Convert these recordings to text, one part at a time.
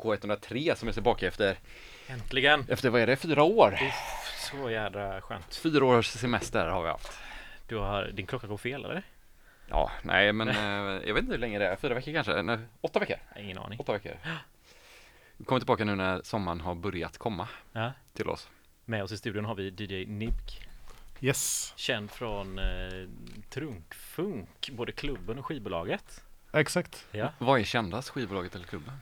K103 som är tillbaka efter, Äntligen! efter vad är det, fyra år? Så jädra skönt. Fyra års semester har vi haft. Du har, din klocka går fel eller? Ja, nej men eh, jag vet inte hur länge det är, fyra veckor kanske? Nej, åtta veckor? Nej, Ingen aning. Åtta veckor. Vi kommer tillbaka nu när sommaren har börjat komma Ja. till oss. Med oss i studion har vi DJ Nibk. Yes, Känd från eh, Trunkfunk, både klubben och skivbolaget. Exakt. Ja. Vad är kändast, skivbolaget eller klubben?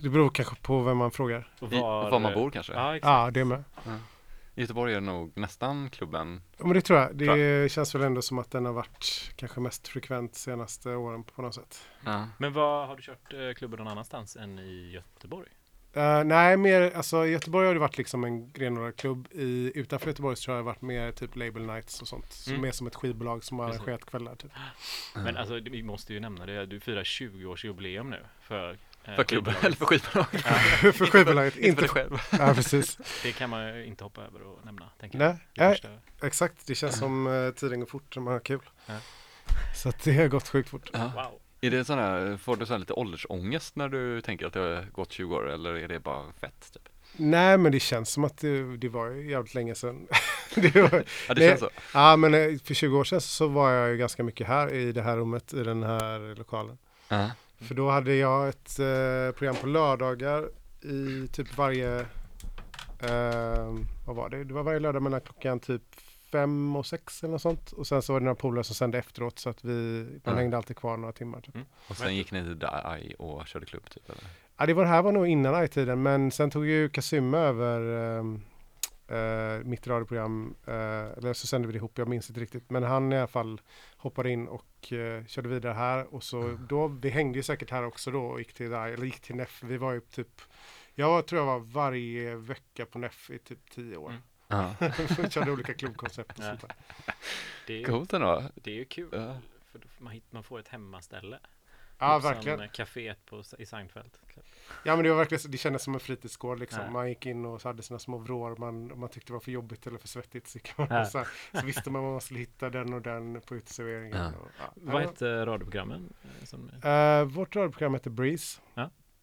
Det beror kanske på vem man frågar. I, var man bor kanske? Ja, exakt. Ja, det med. I Göteborg är det nog nästan klubben. Ja, men det tror jag. Det Tror känns väl ändå som att den har varit kanske mest frekvent senaste åren på något sätt. Ja. Men vad har du kört eh, klubben någon annanstans än i Göteborg? Eh, nej, mer, alltså i Göteborg har det varit liksom en renodlad klubb. I, utanför Göteborg så tror jag det har varit mer typ label nights och sånt. Som Mm. är som ett skivbolag som har Precis. arrangerat kvällar typ. Men alltså, vi måste ju nämna det. Du firar 20-årsjubileum nu för eh, För klubben, eller för skivbolaget. för skivbolaget, Inte för inte dig själv. Ja, precis. Det kan man ju inte hoppa över och nämna. Tänker jag. Nej, Det nej, första- exakt. Det känns som uh, tiden går fort när man har kul. Ja. Så att det har gått sjukt fort. Ja. Wow. Är det sån här, får du sån här lite åldersångest när du tänker att det har gått 20 år eller är det bara fett? Typ? Nej, men det känns som att det, det var jävligt länge sedan. det var, Ja, det Nej. känns så. Ja, men eh, för 20 år sedan så var jag ju ganska mycket här i det här rummet, i den här lokalen. Ja. För då hade jag ett eh, program på lördagar i typ varje, eh, vad var det? Det var varje lördag mellan klockan typ fem och sex eller något sånt. Och sen så var det några polare som sände efteråt så att vi, man Ja. hängde alltid kvar några timmar. Typ. Mm. Och sen gick ni till DAI och körde klubb typ eller? Ja, det var det här var nog innan i-tiden, men sen tog ju Kasuma över eh, mitt radioprogram, eh, eller så sände vi det ihop, jag minns inte riktigt, men han i alla fall hoppade in och eh, körde vidare här och så då, vi hängde ju säkert här också då och gick till där, eller gick till NEF, vi var ju typ, jag tror jag var varje vecka på NEF i typ tio år. Mm. Ja. körde olika klubbkoncept och Ja. sånt där. Det är, ju- Coolt ändå. det är ju kul. Ja. För man, hit, man får ett hemmaställe. Ja, Typ verkligen. Som kaféet på, i Seinfeld. Ja men det var verkligen, det kändes som en fritidsgård liksom. Ja. Man gick in och så hade sina små vrår, man, om man tyckte det var för jobbigt eller för svettigt så, Ja. så, här, så visste man var man skulle hitta den och den på uteserveringen. Ja. Och, ja. Vad hette radioprogrammen? eh, Som, Eh, vårt radioprogram heter Breeze.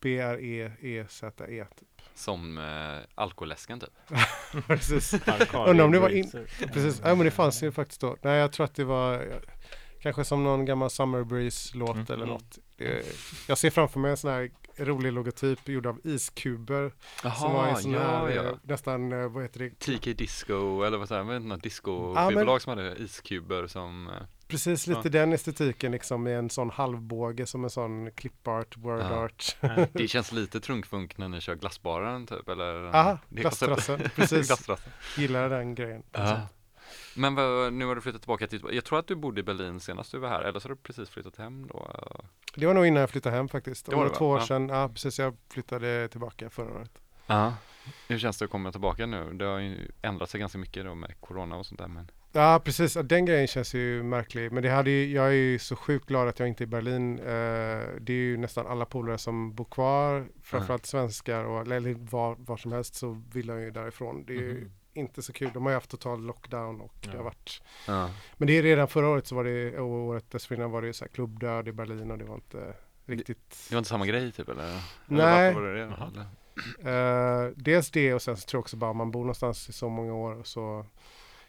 Ja. B-R-E-E-Z-E. Som eh, alkoläsken typ. Precis. Undrar om det var Breezer. Precis. Ja men det fanns ju faktiskt då. Nej jag tror att det var kanske som någon gammal Summer Breeze-låt Mm. eller Mm. något. Det, jag ser framför mig en sån här rolig logotyp gjord av iskuber. som var en sån här, eh, nästan, eh, vad heter det? TK Disco eller vad säger man, något Ja, disco-skivbolag som hade iskuber som eh, Precis lite Ja. den estetiken liksom i en sån halvbåge som en sån clipart, word Ja. art. Det känns lite trunkfunk när ni kör glassbaren typ eller? Aha, glasstrassen. Precis, Glasstrassen. gillar den grejen. Ja. Men vad, nu har du flyttat tillbaka till, jag tror att du bodde i Berlin senast du var här, eller så har du precis flyttat hem då? Det var nog innan jag flyttade hem faktiskt. Det Det var var det, va? två år Ja. sedan. Ja, precis. Jag flyttade tillbaka förra året. Ja. Hur känns det att komma tillbaka nu? Det har ju ändrat sig ganska mycket då med corona och sånt där men Ja, precis. Den grejen känns ju märklig. Men det hade ju, jag är ju så sjukt glad att jag inte är i Berlin. Eh, det är ju nästan alla polare som bor kvar, framförallt svenskar och eller var, var som helst så vill jag ju därifrån. Det är ju Mhm. inte så kul. De har ju haft total lockdown och det Ja. har varit ja. Men det är redan förra året så var det, och året dessförinnan var det ju så här klubbdöd i Berlin och det var inte riktigt. Det var inte samma grej typ eller? eller Nej. var det det? Eller? Eh, dels det och sen så tror jag också bara man bor någonstans i så många år och så.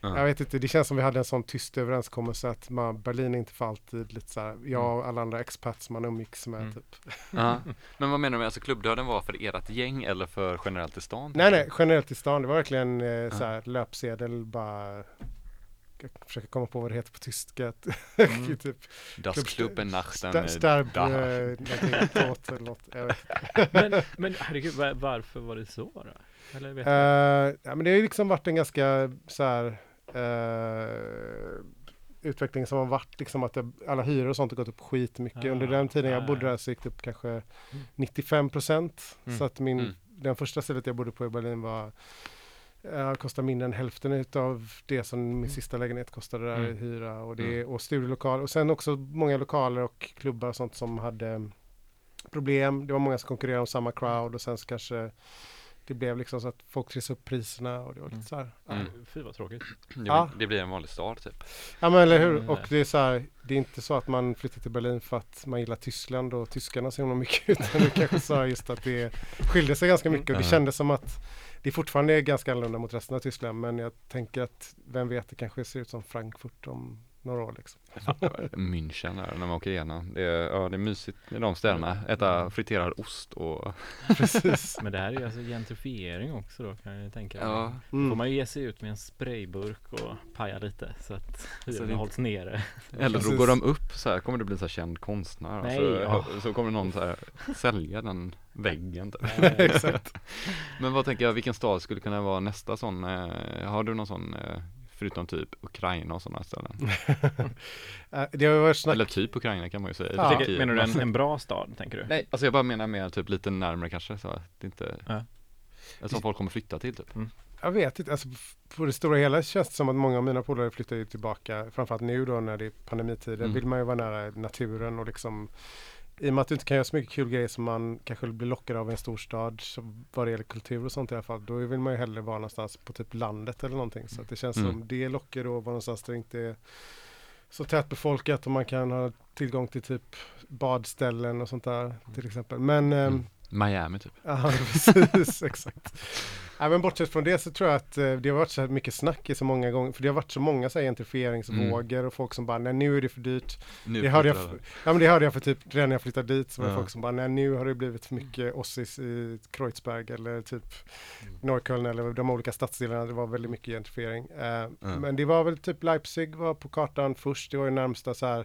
Ja. Jag vet inte, det känns som vi hade en sån tyst överenskommelse att man, Berlin är inte för alltid lite så här, jag och alla andra expats man umgicks med Mm. typ. Men vad menar du med, alltså klubbdöden var för ert gäng eller för generellt i stan? Nej nej, generellt i stan, det var verkligen eh, så här löpsedel bara jag försöker komma på vad det heter på tyska. Mm. typ Das Klubben Nachten starb, da. eh, något. Men, men herregud, va- varför var det så då? Eller vet du? Eh, ja, men det har ju liksom varit en ganska så här eh, utveckling som har varit liksom att det, alla hyror och sånt har gått upp skitmycket. Ah, Under den tiden jag bodde där så gick det upp kanske 95 procent. Mm. Så att min, Mm. den första stället jag bodde på i Berlin var uh, kostade mindre än hälften av det som min Mm. sista lägenhet kostade där i Mm. hyra och, det, och studielokal och sen också många lokaler och klubbar och sånt som hade problem. Det var många som konkurrerade om samma crowd och sen så kanske det blev liksom så att folk trissade upp priserna och det var lite Mm. så här. Ja, Mm. Fy vad tråkigt. Det, Ja. det blir en vanlig stad typ. ja men eller hur. Mm. Och det är så här, det är inte så att man flyttar till Berlin för att man gillar Tyskland och tyskarna så himla mycket. Utan det kanske sa just att det skilde sig ganska mycket och det Mm. kändes som att det fortfarande är ganska annorlunda mot resten av Tyskland. Men jag tänker att vem vet, det kanske ser ut som Frankfurt om några år liksom. München där när man åker igenom. Det är, ja, det är mysigt i de städerna. Äta friterad ost och Precis. Men det här är ju alltså gentrifiering också då kan jag tänka mig. ja, Får Mm. man ju ge sig ut med en sprayburk och paja lite så att hyrorna hålls nere. Eller då går de upp så här, kommer det bli så här känd konstnär Nej, så, ja. så kommer någon så här sälja den väggen typ. Exakt. Men vad tänker jag, vilken stad skulle kunna vara nästa sån, eh, har du någon sån, eh, förutom typ Ukraina och sådana ställen? Äh, Det har ju varit snack Eller typ Ukraina kan man ju säga. Ja. Tänker- Kiev. Menar du en, en bra stad tänker du? Nej, alltså jag bara menar mer typ lite närmare kanske så att det inte Ja. Som folk kommer flytta till typ. Jag vet inte, alltså på det stora hela känns det som att många av mina polare flyttar ju tillbaka, framförallt nu då när det är pandemitider, Mm. vill man ju vara nära naturen och liksom i och med att du inte kan göra så mycket kul grejer som man kanske blir lockad av i en storstad, vad det gäller kultur och sånt i alla fall, då vill man ju hellre vara någonstans på typ landet eller någonting. Så att det känns Mm. som det lockar då att vara någonstans där det inte är så tätt befolkat och man kan ha tillgång till typ badställen och sånt där till exempel. Men ehm, Mm. Miami typ. Ja, precis, exakt. Men bortsett från det så tror jag att eh, det har varit så här mycket snack i så många gånger, för det har varit så många så här gentrifieringsvågor och folk som bara, nej nu är det för dyrt. Nu Det hörde jag, ja men det hörde jag för typ redan när jag flyttade dit, så var det Ja. folk som bara, nej nu har det blivit för mycket Ossis i Kreuzberg eller typ Norrköln eller de olika stadsdelarna, det var väldigt mycket gentrifiering. Eh, Men det var väl typ Leipzig var på kartan först, det var ju närmsta så här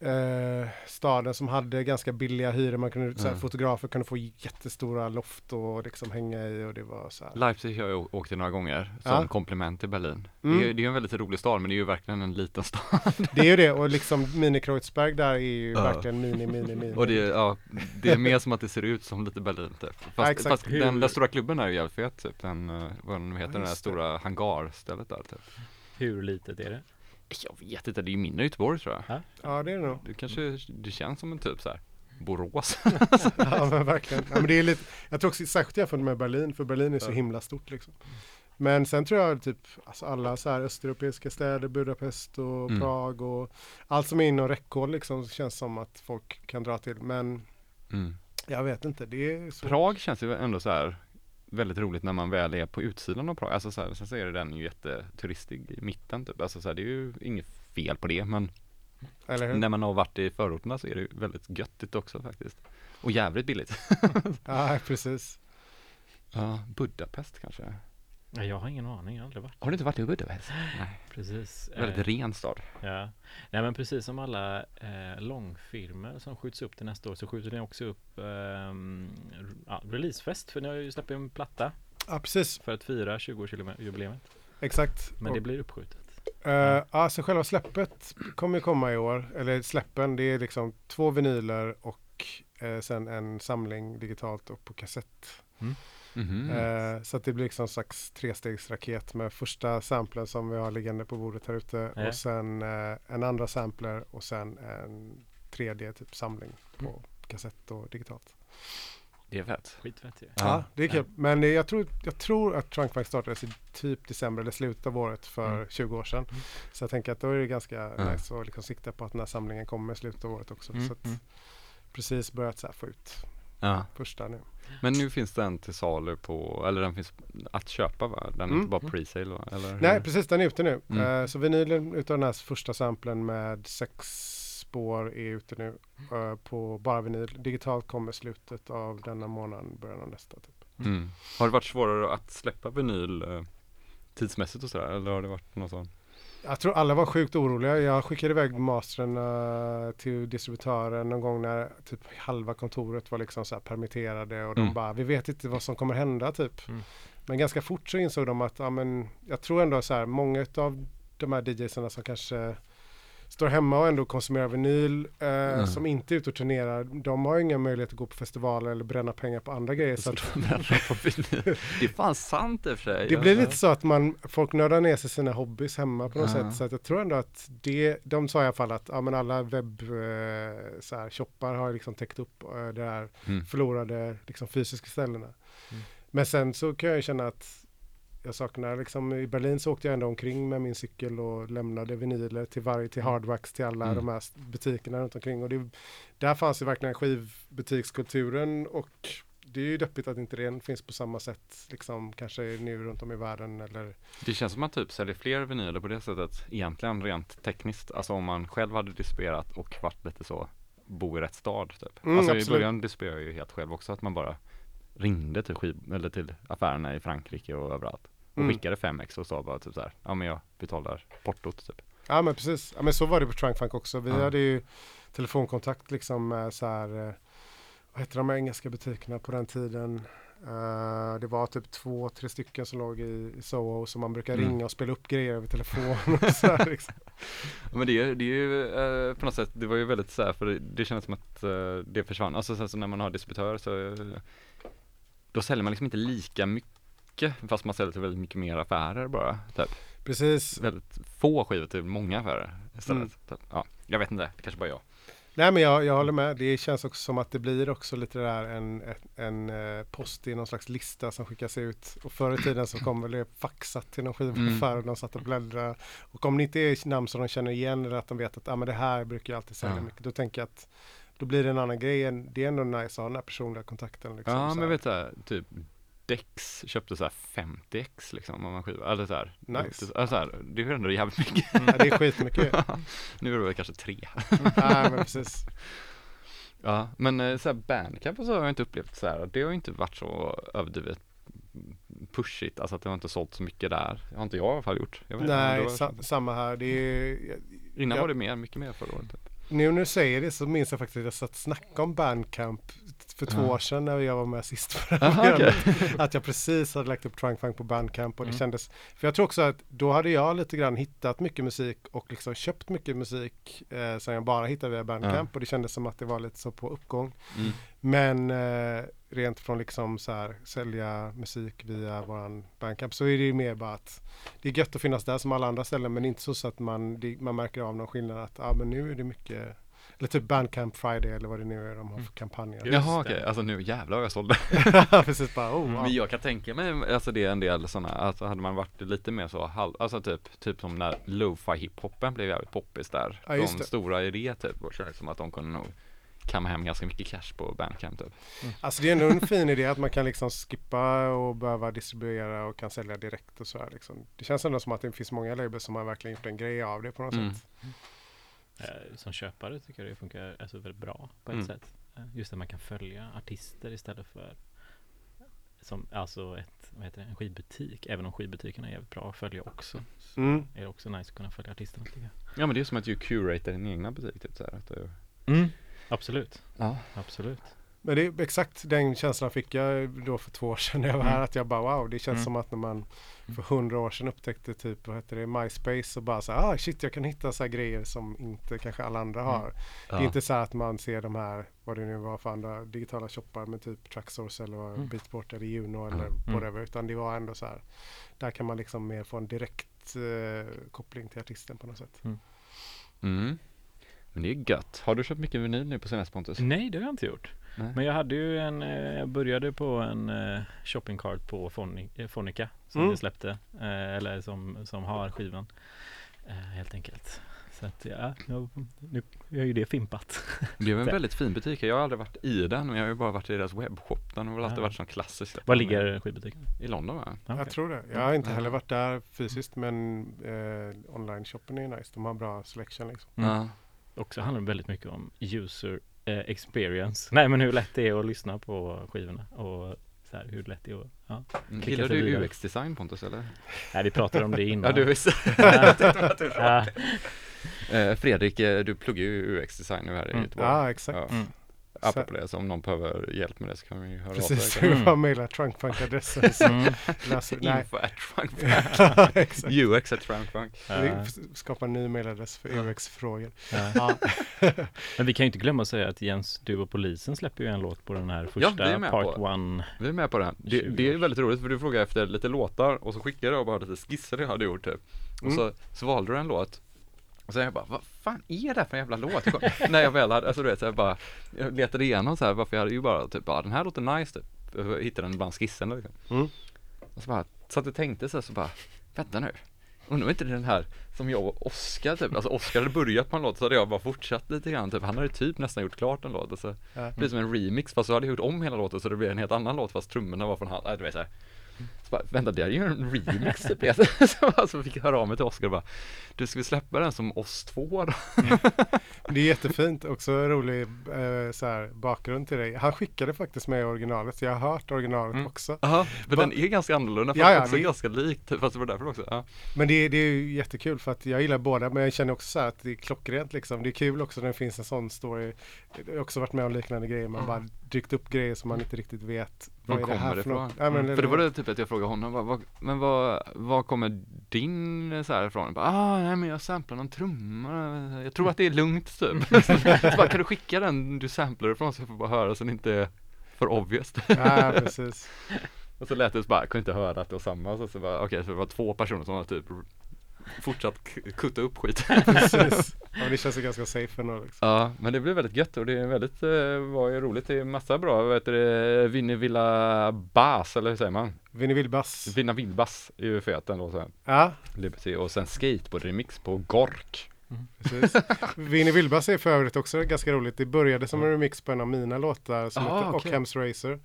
eh, staden som hade ganska billiga hyror. Man kunde, så här, Mm. Fotografer kunde få jättestora loft och liksom hänga i och det var så. Leipzig har jag åkt till några gånger som Ja. komplement till Berlin. Mm. Det, är, det är en väldigt rolig stad men det är ju verkligen en liten stad. Det är ju det och liksom mini Kreuzberg där är ju Ja. verkligen mini, mini, mini. Och det, är- ja, det är mer som att det ser ut som lite Berlin typ. Ja, Fast, exakt. fast den där stora klubben är ju jävligt fet typ. Den, eh, vad den nu heter, Ja, den där stora hangarstället där typ. Hur litet är det? Jag vet inte, det är ju mindre Göteborg tror jag. Ja det är det nog. Det kanske, det känns som en typ så här Borås. Ja men verkligen. Ja, men det är lite, jag tror också särskilt jämfört med Berlin, för Berlin är så himla stort liksom. Men sen tror jag typ alltså alla så här östeuropeiska städer, Budapest och Mm. Prag och allt som är inom räckhåll liksom så känns som att folk kan dra till. Men Mm. jag vet inte, det är så. Prag känns ju ändå så här väldigt roligt när man väl är på utsidan av Prag. Alltså så här, sen så är den ju jätteturistig i mitten typ. Alltså så här, det är ju inget fel på det men när man har varit i förorterna så är det ju väldigt göttigt också faktiskt. Och jävligt billigt. Ja precis. Ja, Budapest kanske. Nej, jag har ingen aning, jag har aldrig varit. Har du inte varit i Budapest? Nej. Precis. Väldigt eh, ren stad. Ja, nej men precis som alla eh, långfilmer som skjuts upp till nästa år så skjuter ni också upp r- ja, releasefest för ni har ju släppt en platta Ja precis, för att fira 20-årsjubileet. exakt. Men det blir uppskjutet. Uh, alltså själva släppet kommer komma i år, eller släppen, det är liksom två vinyler och eh, sen en samling digitalt och på kassett. Mhm. Eh, så att det blir liksom en slags trestegsraket med första samplen som vi har liggande på bordet här ute Ja. och sen eh, en andra sampler och sen en tredje typ samling på Mm. kassett och digitalt. Det är fett. Skitfett ju. Ja, det är kul. Men det, jag, tror, jag tror att Trunkbank startades i typ december eller slutet av året för Mm. 20 år sedan. Mm. Så jag tänker att då är det ganska Ja. nice att liksom sikta på att den här samlingen kommer i slutet av året också. Mm, Så att mm. precis börjat så här få ut Ja. första nu. Men nu finns den till salu på, eller den finns att köpa va? Den är Mm. inte bara pre-sale va? Eller? Nej, precis den är ute nu. Mm. Eh, så vinylen utav den här första samplen med sex spår är ute nu eh, på bara vinyl. Digitalt kommer slutet av denna månaden, början av nästa. Typ. Mm. Har det varit svårare att släppa vinyl eh, tidsmässigt och sådär? Eller har det varit något sånt? Jag tror alla var sjukt oroliga. Jag skickade iväg mastern eh, till distributören någon gång när typ halva kontoret var liksom så här permitterade och de Mm. bara, vi vet inte vad som kommer hända typ. Mm. Men ganska fort så insåg de att, ja men, jag tror ändå så här, många av de här DJsarna som kanske står hemma och ändå konsumerar vinyl, eh, Mm. som inte är ute och turnerar, de har ju inga möjligheter att gå på festivaler eller bränna pengar på andra grejer. Så att, det är fan sant i och för sig. det blir lite så att man, folk nördar ner sig sina hobbys hemma på något Ja. sätt. Så att jag tror ändå att det, de sa i alla fall att ja, men alla webb eh, har liksom täckt upp eh, det här Mm. förlorade liksom, fysiska ställena. Mm. Men sen så kan jag känna att jag saknar liksom i Berlin så åkte jag ändå omkring med min cykel och lämnade vinyler till varje, till Hardwax, till alla Mm. de här butikerna runt omkring. Och det, där fanns ju verkligen skivbutikskulturen och det är ju deppigt att inte den finns på samma sätt liksom kanske nu runt om i världen eller Det känns som att man typ säljer fler vinyler på det sättet egentligen rent tekniskt. Alltså om man själv hade distribuerat och varit lite så, bo i rätt stad typ. Mm, alltså i absolut. början distribuerade jag ju helt själv också att man bara ringde till skiv eller till affärerna i Frankrike och överallt. Och Mm. skickade 5x och sa bara typ så här, ja men jag betalar portot typ. Ja men precis, ja, men så var det på Trunk Funk också. Vi Ja. hade ju telefonkontakt liksom med så här, eh, vad heter de här engelska butikerna på den tiden? Eh, det var typ två, tre stycken som låg i, i Soho som man brukar Mm. ringa och spela upp grejer över telefon och så här, liksom. Ja, Men det, är- det är ju eh, på något sätt, det var ju väldigt så här, för det, det kändes som att eh, det försvann. Alltså sen så när man har distributör så då säljer man liksom inte lika mycket fast man säljer till väldigt mycket mer affärer bara. Typ. Precis. Väldigt få skivor till många affärer istället. Mm. Typ. Ja, jag vet inte, det kanske bara jag. Nej men jag, jag håller med. Det känns också som att det blir också lite där en, en, en eh, post i någon slags lista som skickas ut. Och förr i tiden så kom väl det faxat till någon skivaffär Mm. och de satt och bläddrade. Och om det inte är namn som de känner igen eller att de vet att ah, men det här brukar jag alltid sälja Ja. mycket. Då tänker jag att då blir det en annan grej. Det är ändå nice att ha den här personliga kontakten. Liksom, ja, men vet du, typ Dex köpte så här 50x liksom av en skiva. Eller så här. Nice. Alltså, så här, det är ändå jävligt mycket. ja, det är skitmycket. nu är det väl kanske tre. Nej men precis. Ja, men eh, så här bandcamp och så har jag inte upplevt så här. Det har ju inte varit så överdrivet pushigt, alltså att det har inte sålt så mycket där. Det har inte jag i alla fall gjort. Jag Nej, var- sa, samma här. Det är, Innan ja. var det mer, mycket mer förra året. Typ. Nu när du säger det så minns jag faktiskt att jag satt och snackade om Bandcamp för två år sedan när jag var med sist på det här Aha, programmet. Att jag precis hade lagt upp Trunk Funk på Bandcamp och det Mm. kändes, för jag tror också att då hade jag lite grann hittat mycket musik och liksom köpt mycket musik eh, som jag bara hittade via Bandcamp och det kändes som att det var lite så på uppgång. Mm. Men eh, rent från liksom så här sälja musik via våran Bandcamp så är det ju mer bara att det är gött att finnas där som alla andra ställen men inte så, så att man, det, man märker av någon skillnad att ah, men nu är det mycket eller typ Bandcamp Friday eller vad det nu är de har för kampanjer. Just Jaha okej, alltså nu jävlar vad jag sålde. Precis bara, oh, wow. Men jag kan tänka mig, alltså det är en del sådana, alltså hade man varit lite mer så halv, alltså typ, typ som när lo-fi hiphopen blev jävligt poppis där. Ja, de det. stora i det typ, och kändes som att de kunde nog kamma hem ganska mycket cash på Bandcamp typ. Alltså det är ändå en fin idé att man kan liksom skippa och behöva distribuera och kan sälja direkt och så här liksom. Det känns ändå som att det finns många labels som har verkligen gjort en grej av det på något Mm. sätt. Eh, Som köpare tycker jag det funkar alltså väldigt bra på ett Mm. sätt. Eh, Just att man kan följa artister istället för som, alltså ett, vad heter det, en skivbutik. Även om skivbutikerna är jävligt bra att följa också. Så Mm. är det också nice att kunna följa artisterna tycker jag. Ja men det är som att du curatar din egna butik typ så här, att du, Absolut, Ja. absolut. Men det är exakt den känslan fick jag då för två år sedan när jag var Mm. här. Att jag bara wow, det känns Mm. som att när man för hundra år sedan upptäckte typ, vad heter det, MySpace och bara så här, ah shit jag kan hitta så här grejer som inte kanske alla andra Mm. har. Det är inte så att man ser de här, vad det nu var för andra digitala shoppar med typ Tracksource eller Mm. Beatport eller Juno eller Mm. whatever. Utan det var ändå så här, där kan man liksom mer få en direkt eh, koppling till artisten på något sätt. Mm. Men det är gött. Har du köpt mycket vinyl nu på senaste Pontus? Nej, det har jag inte gjort. Nej. Men jag hade ju en, eh, jag började på en eh, shopping cart på eh, Fonica som Mm. vi släppte, eller som, som har skivan helt enkelt. Så att ja, jag, nu är ju det fimpat. Det är en väldigt fin butik. Jag har aldrig varit i den, men jag har ju bara varit i deras webbshop. Den har väl alltid Ja. varit sån klassisk. Var ligger skivbutiken? I London va? Ja, Jag tror det. Jag har inte heller varit där fysiskt men eh, online-shoppen är nice. De har bra selection liksom. Mm. Ja. Också handlar det väldigt mycket om user experience. Nej men hur lätt det är att lyssna på skivorna och så här, hur lätt det är att, ja. Klicka Gillar du. UX-design Pontus eller? Nej vi pratade om det innan. Ja du visste. ja, Eh, Fredrik, eh, du pluggar ju UX-design nu här i Mm. Göteborg. Ja, exakt. Ja. Mm. Apropå det, så om någon behöver hjälp med det så kan vi höra Precis, av vi sig. bara mejla trunkfunk-adressen. så Mm. Info at trunkfunk. UX at trunkfunk. Vi Ja, skapar en ny mejladress för UX-frågor. ja. Ja. Men vi kan ju inte glömma att säga att Jens, du och polisen släpper ju en låt på den här vi första är med part på. one. Vi är med på det. Det, 20 det är väldigt roligt för du frågade efter lite låtar och så skickade jag bara lite skisser jag hade gjort typ. Och Mm. så, så valde du en låt. Och sen jag bara, vad fan är det här för en jävla låt? När jag väl hade, alltså du vet, så jag bara, jag letade igenom så här, varför jag hade ju bara typ, ja den här låter nice typ. jag hittade den bland skisserna liksom. Mm. Och så bara, satt och tänkte så, här, så bara, vänta nu. Undrar inte den här som jag och Oskar typ, alltså Oskar hade börjat på en låt så hade jag bara fortsatt lite grann typ, han hade typ nästan gjort klart en låt och så Ja. det blir som en remix fast så hade jag gjort om hela låten så det blev en helt annan låt fast trummorna var från han, nej du vet så här. Bara, vänta det är ju en remix typ Så alltså fick jag höra av mig till Oskar och bara Du ska vi släppa den som oss två då? Det är jättefint, också rolig eh, så här, bakgrund till dig. Han skickade faktiskt med originalet, så jag har hört originalet Mm. också. Jaha, för Va- den är ganska annorlunda fast Ja, ja, också det- ganska likt fast det var därför också ja. Men det, det är ju jättekul för att jag gillar båda men jag känner också så här att det är klockrent liksom. Det är kul också när det finns en sån story. Jag har också varit med om liknande grejer. Man Mm. bara dykt upp grejer som man inte riktigt vet. Var Vad är det här för något? Ja, men, Mm. För det var det typ att jag frågade honom, vad, vad, men vad, vad kommer din så här ifrån? Bara, ah, nej men jag samplar någon trumma, jag tror att det är lugnt typ. så bara, kan du skicka den du samplar ifrån så jag får bara höra så det inte är för obvious. Ja, precis. och så lät det så bara, jag kunde inte höra att det var samma, så, så bara, okej så det var två personer som har typ fortsatt kutta upp skiten. precis. Ja, men det känns ju ganska safe ändå. Liksom. Ja, men det blev väldigt gött och det är väldigt, eh, var ju roligt. Det är massa bra, vad heter det, Vinne Villa Bas, eller hur säger man? Vinna Villbass är ju fet ändå sen. Ja, Liberty och sen skateboard-remix på Gork. precis. Vinnie Villbass är för övrigt också ganska roligt. Det började som en remix på en av mina låtar som Ah, heter okej. Ockham's Racer.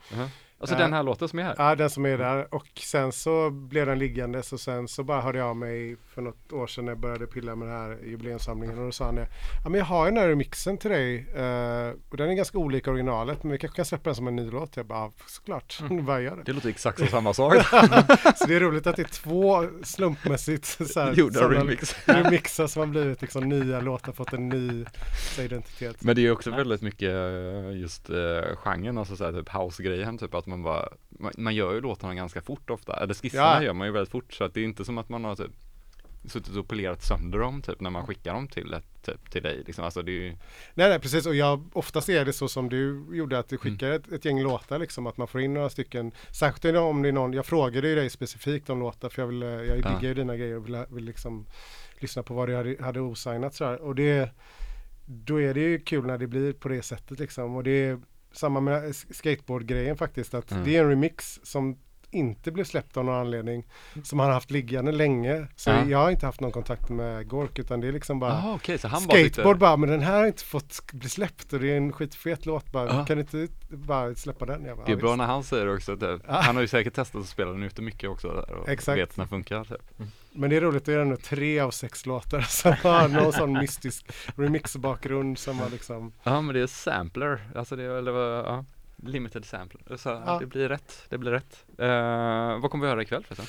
Alltså den här låten som är här. Ja, den som är där. Och sen så blev den liggandes och sen så bara hörde jag av mig för något år sedan när jag började pilla med den här jubileumssamlingen och då sa han det. Ja men jag har ju den här remixen till dig eh, och den är ganska olik originalet men vi kanske kan släppa den som en ny låt. Jag bara, ja, såklart, mm. bara gör det. Det låter exakt som samma sak. Så det är roligt att det är två slumpmässigt så här, Gjorda remix. remixar som har blivit liksom nya låtar, fått en ny så, identitet. Men det är också väldigt mycket eh, just uh, genren, alltså såhär typ house-grejen, typ att man bara, man, man gör ju låtarna ganska fort ofta, eller skisserna Ja. gör man ju väldigt fort så att det är inte som att man har typ suttit och polerat sönder dem typ när man skickar dem till ett, typ till dig liksom, alltså det ju, Nej, nej, precis. Och jag, oftast är det så som du gjorde, att du Mm. skickar ett, ett gäng låtar, liksom, att man får in några stycken. Särskilt om det är någon, jag frågade ju dig specifikt om låtar, för jag, vill, eh, jag Ja. diggar ju dina grejer och vill, vill liksom lyssna på vad du hade, hade osignat sådär. Och det, då är det ju kul när det blir på det sättet liksom. Och det samma med skateboardgrejen faktiskt, att Mm. det är en remix som inte blev släppt av någon anledning, som han har haft liggande länge. Så Ja. jag har inte haft någon kontakt med Gork, utan det är liksom bara okej så han bara Skateboard sitter, bara, men den här har inte fått bli släppt och det är en skitfet låt bara. Ja. Kan inte bara släppa den? Jag bara, det är bra visst. när han säger det också, typ. Ja. han har ju säkert testat att spela den ute mycket också där och Exakt. vet när det funkar typ. Men det är roligt, det är ändå tre av sex låtar som har någon sån mystisk remixbakgrund som har liksom Ja men det är sampler, alltså det är, eller vad, ja, limited sampler, så Ja. det blir rätt, det blir rätt. Eh, vad kommer vi höra ikväll förresten?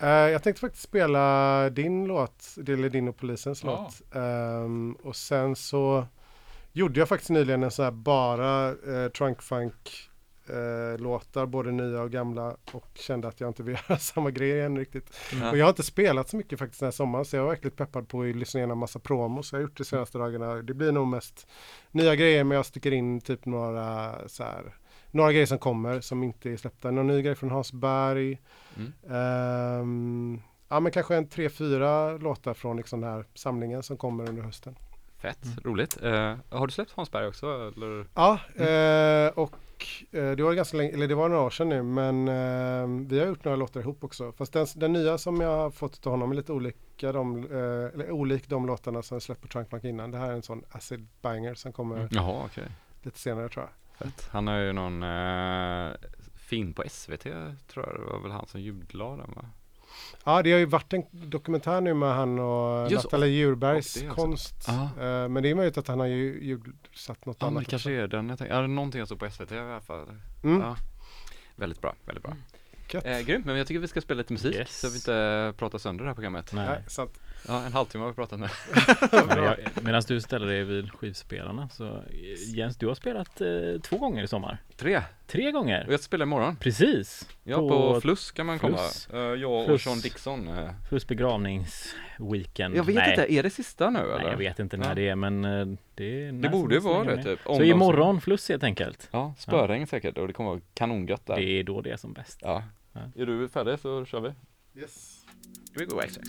Eh, jag tänkte faktiskt spela din låt, eller din och polisens Ja. låt. Ehm, och sen så gjorde jag faktiskt nyligen en sån här bara uh, trunk funk eh, låtar, både nya och gamla och kände att jag inte vill göra samma grej igen riktigt. Ja. Och jag har inte spelat så mycket faktiskt den här sommaren så jag var verkligen peppad på att lyssna igenom massa promos. Jag har gjort det senaste dagarna. Det blir nog mest nya grejer men jag sticker in typ några så här några grejer som kommer som inte är släppta. Någon ny grej från Hans Berg. Mm. Ehm, ja men kanske en tre, fyra låtar från liksom den här samlingen som kommer under hösten. Fett, Mm. roligt. Eh, har du släppt Hans Berg också eller? Ja, eh, och eh, det var ganska länge, eller det var några år sedan nu, men eh, vi har gjort några låtar ihop också. Fast den, den nya som jag har fått av honom är lite olika, de, eller olik de låtarna som jag släppt på Trunk Funk innan. Det här är en sån acid banger som kommer Mm. Jaha okej, lite senare tror jag. Fett. Han har ju någon eh, film på SVT tror jag, det var väl han som ljudlade den va? Ja, det har ju varit en dokumentär nu med han och Just, Nathalie Djurbergs och konst. Ja. Eh, men det är möjligt att han har ju ljudsatt något Ja annat det kanske också. är den jag tänkte, ja någonting jag såg på SVT i alla fall. Mm, Ja. Väldigt bra, väldigt bra. gött. Eh, grymt, men jag tycker vi ska spela lite musik Yes. så vi inte pratar sönder det här programmet. Nej. Nej, sant. Ja, en halvtimme har vi pratat nu. Medan du ställer dig vid skivspelarna så eh, Jens, du har spelat eh, två gånger i sommar. Tre, Tre gånger. och jag spelar imorgon. Precis. Ja, på, På Fluss kan man komma. Fluss. Eh, jag och Fluss. Sean Dixon. eh. Plus begravningsweekend. Jag vet Nej. inte, är det sista nu eller? Nej, jag vet inte när Ja. det är men eh, det är Det borde ju vara det typ. om Så imorgon Fluss helt enkelt. Ja, spöregn säkert och det kommer vara kanongött där. Det är då det är som bäst. Ja. Ja. Är du färdig så kör vi. Yes. Here we go X-X.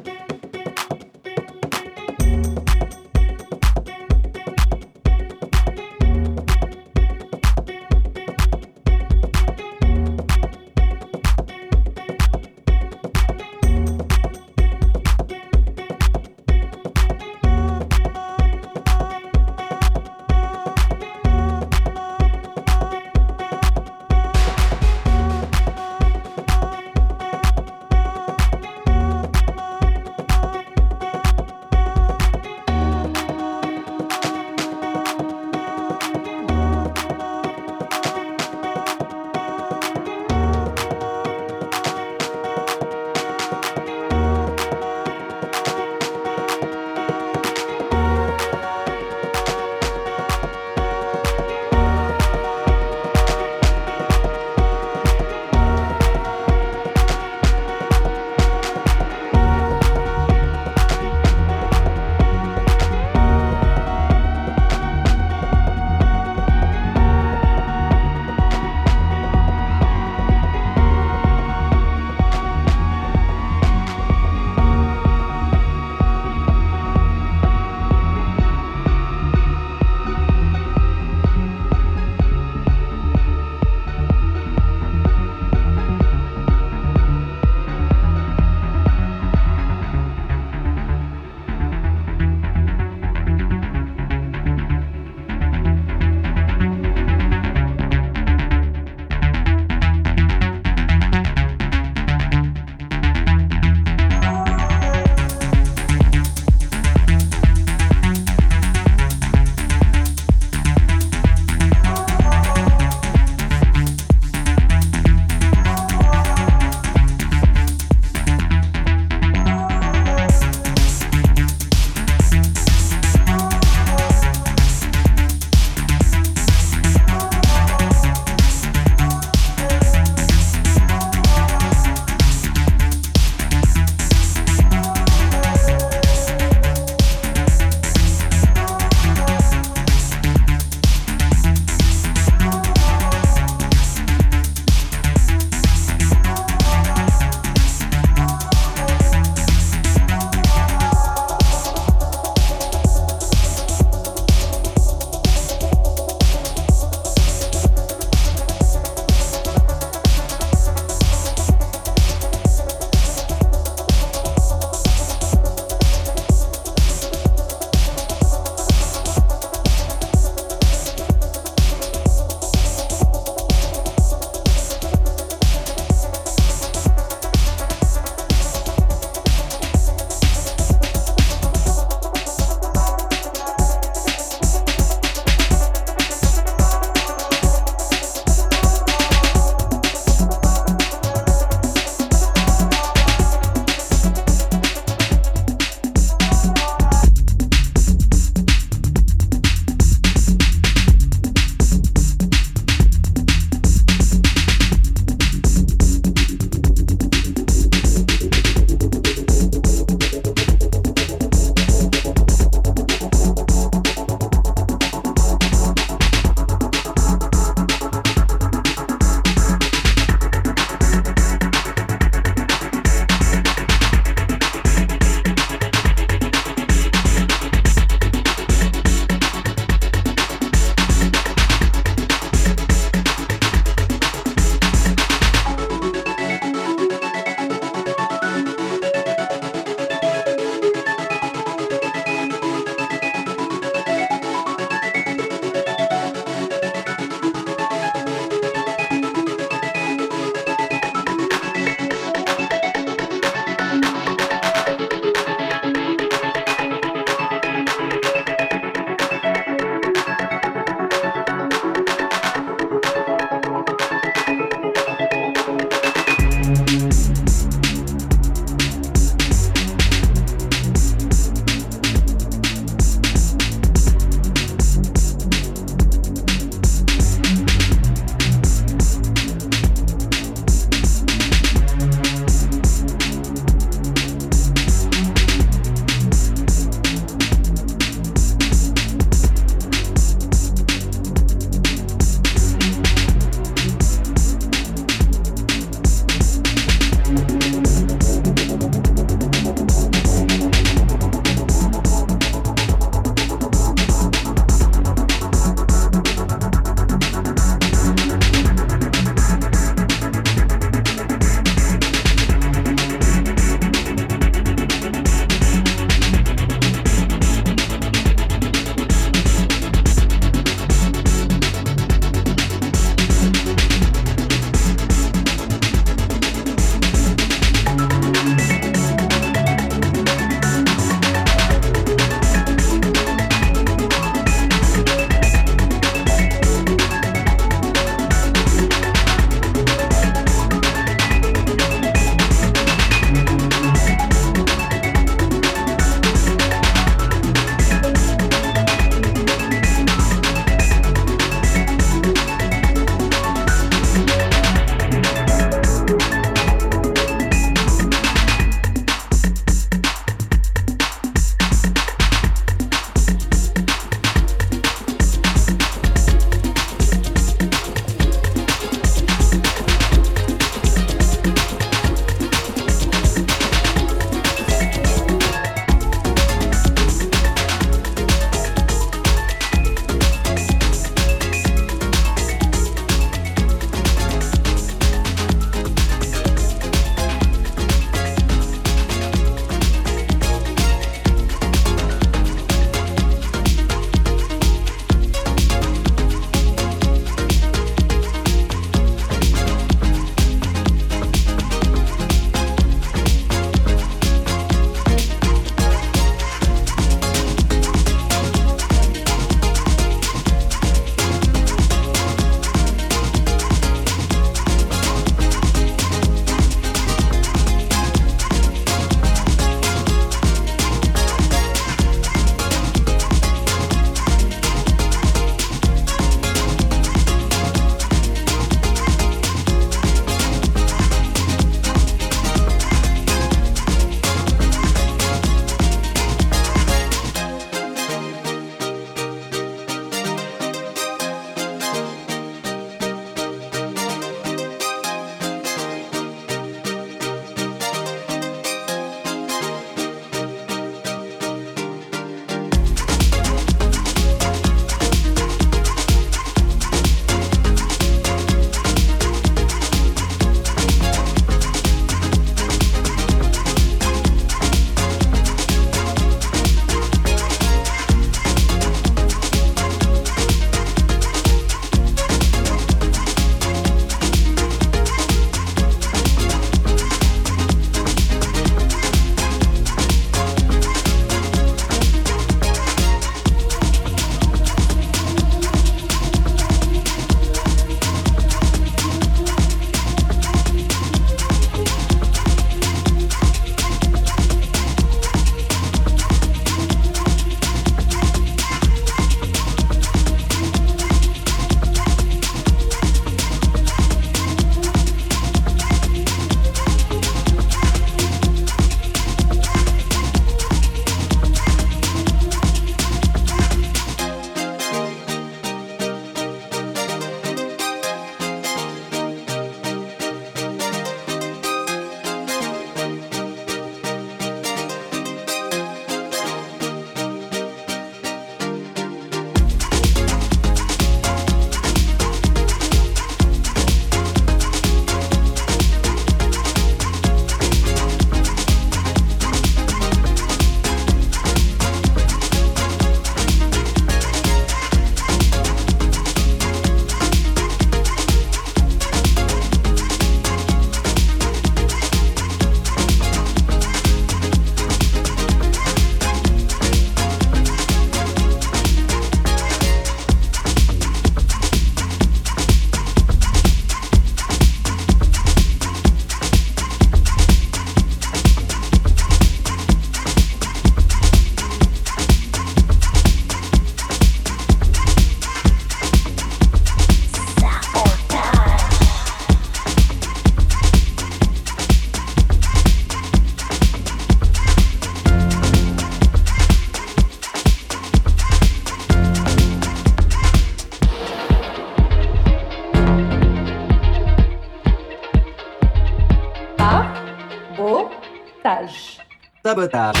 Sabotage.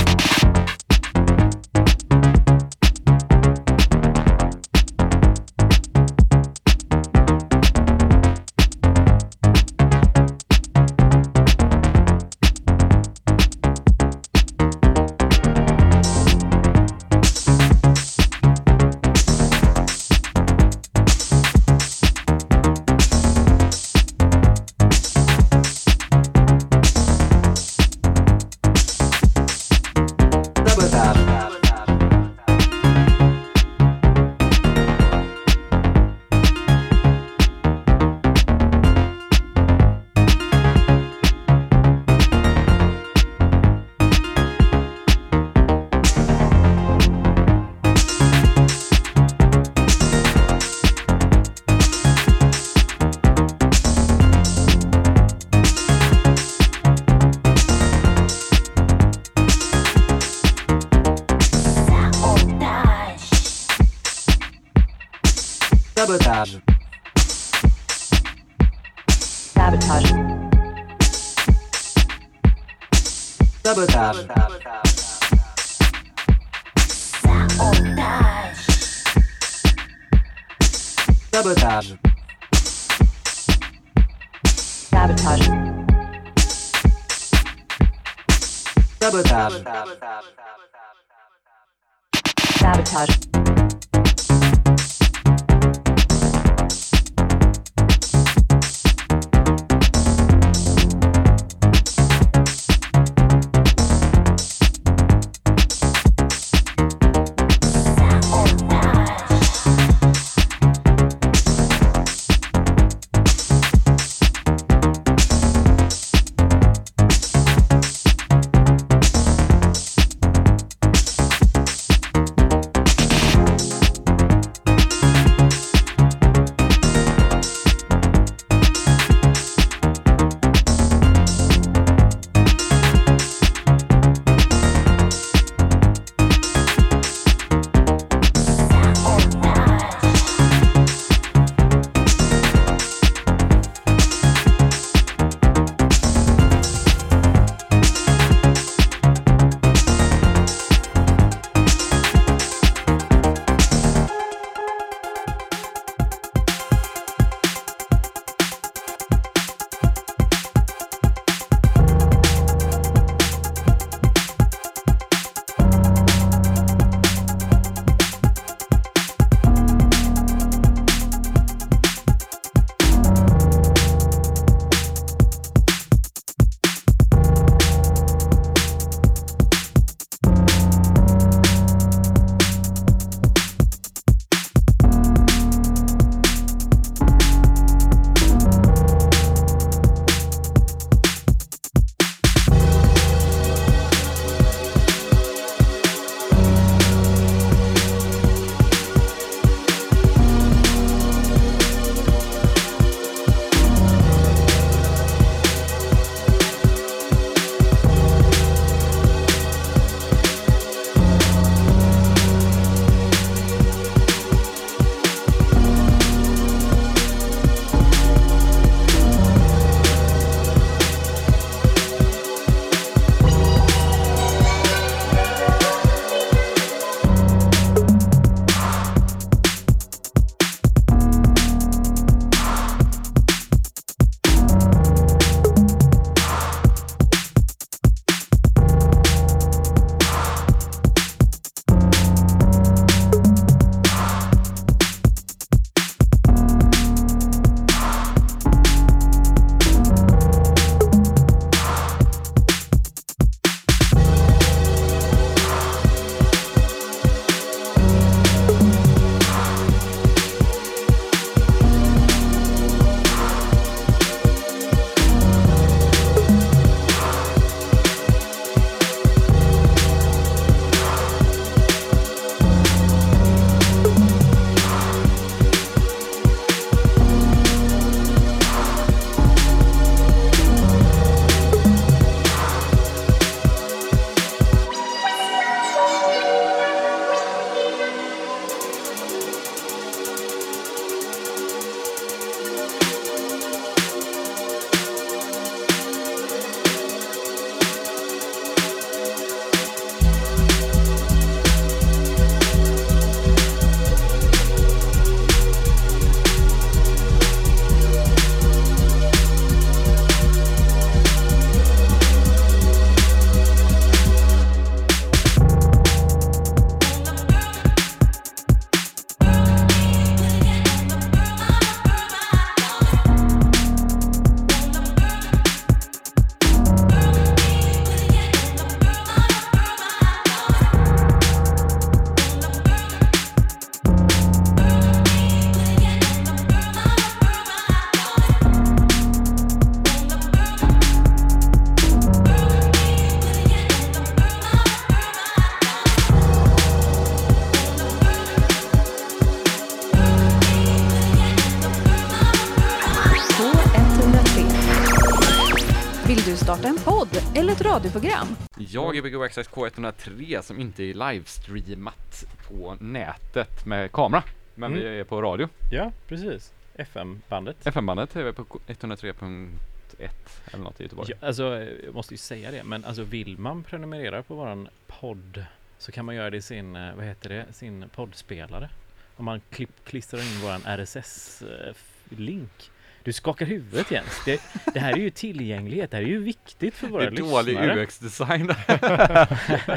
Radioprogram? Jag är Big Access K103 som inte är livestreamat på nätet med kamera. Men Mm. vi är på radio. Ja, precis. FM-bandet. FM-bandet är vi på 103.1 eller något i Göteborg. Ja, alltså, jag måste ju säga det, men alltså vill man prenumerera på våran podd så kan man göra det i sin, eh, vad heter det, sin poddspelare. Om man klipp, klistrar in våran RSS-link. Du skakar huvudet Jens. Det, det här är ju tillgänglighet, det här är ju viktigt för Det våra är dålig lyssnare. UX-design.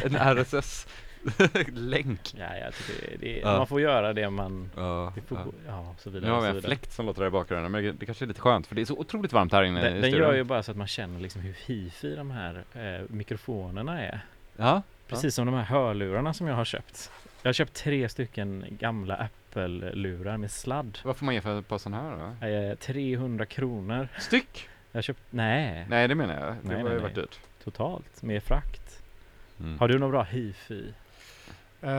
en RSS-länk. Ja, jag tycker det, det, Ja. man får göra det man, Ja, det får, ja. ja, så Nu vidare. har och vi en fläkt som låter där i bakgrunden men det, det kanske är lite skönt för det är så otroligt varmt här inne Den, i den gör ju bara så att man känner liksom hur hifi de här eh, mikrofonerna är. Ja, Precis som de här hörlurarna som jag har köpt. Jag har köpt tre stycken gamla Apple-lurar med sladd. vad får man ge för ett par sådana här då? Eh, 300 kronor. Styck? Jag köpt, nej, Nej det menar jag, det Nej, har nej, ju nej. varit dyrt. totalt med frakt. Mm. Har du någon bra hifi? Eh,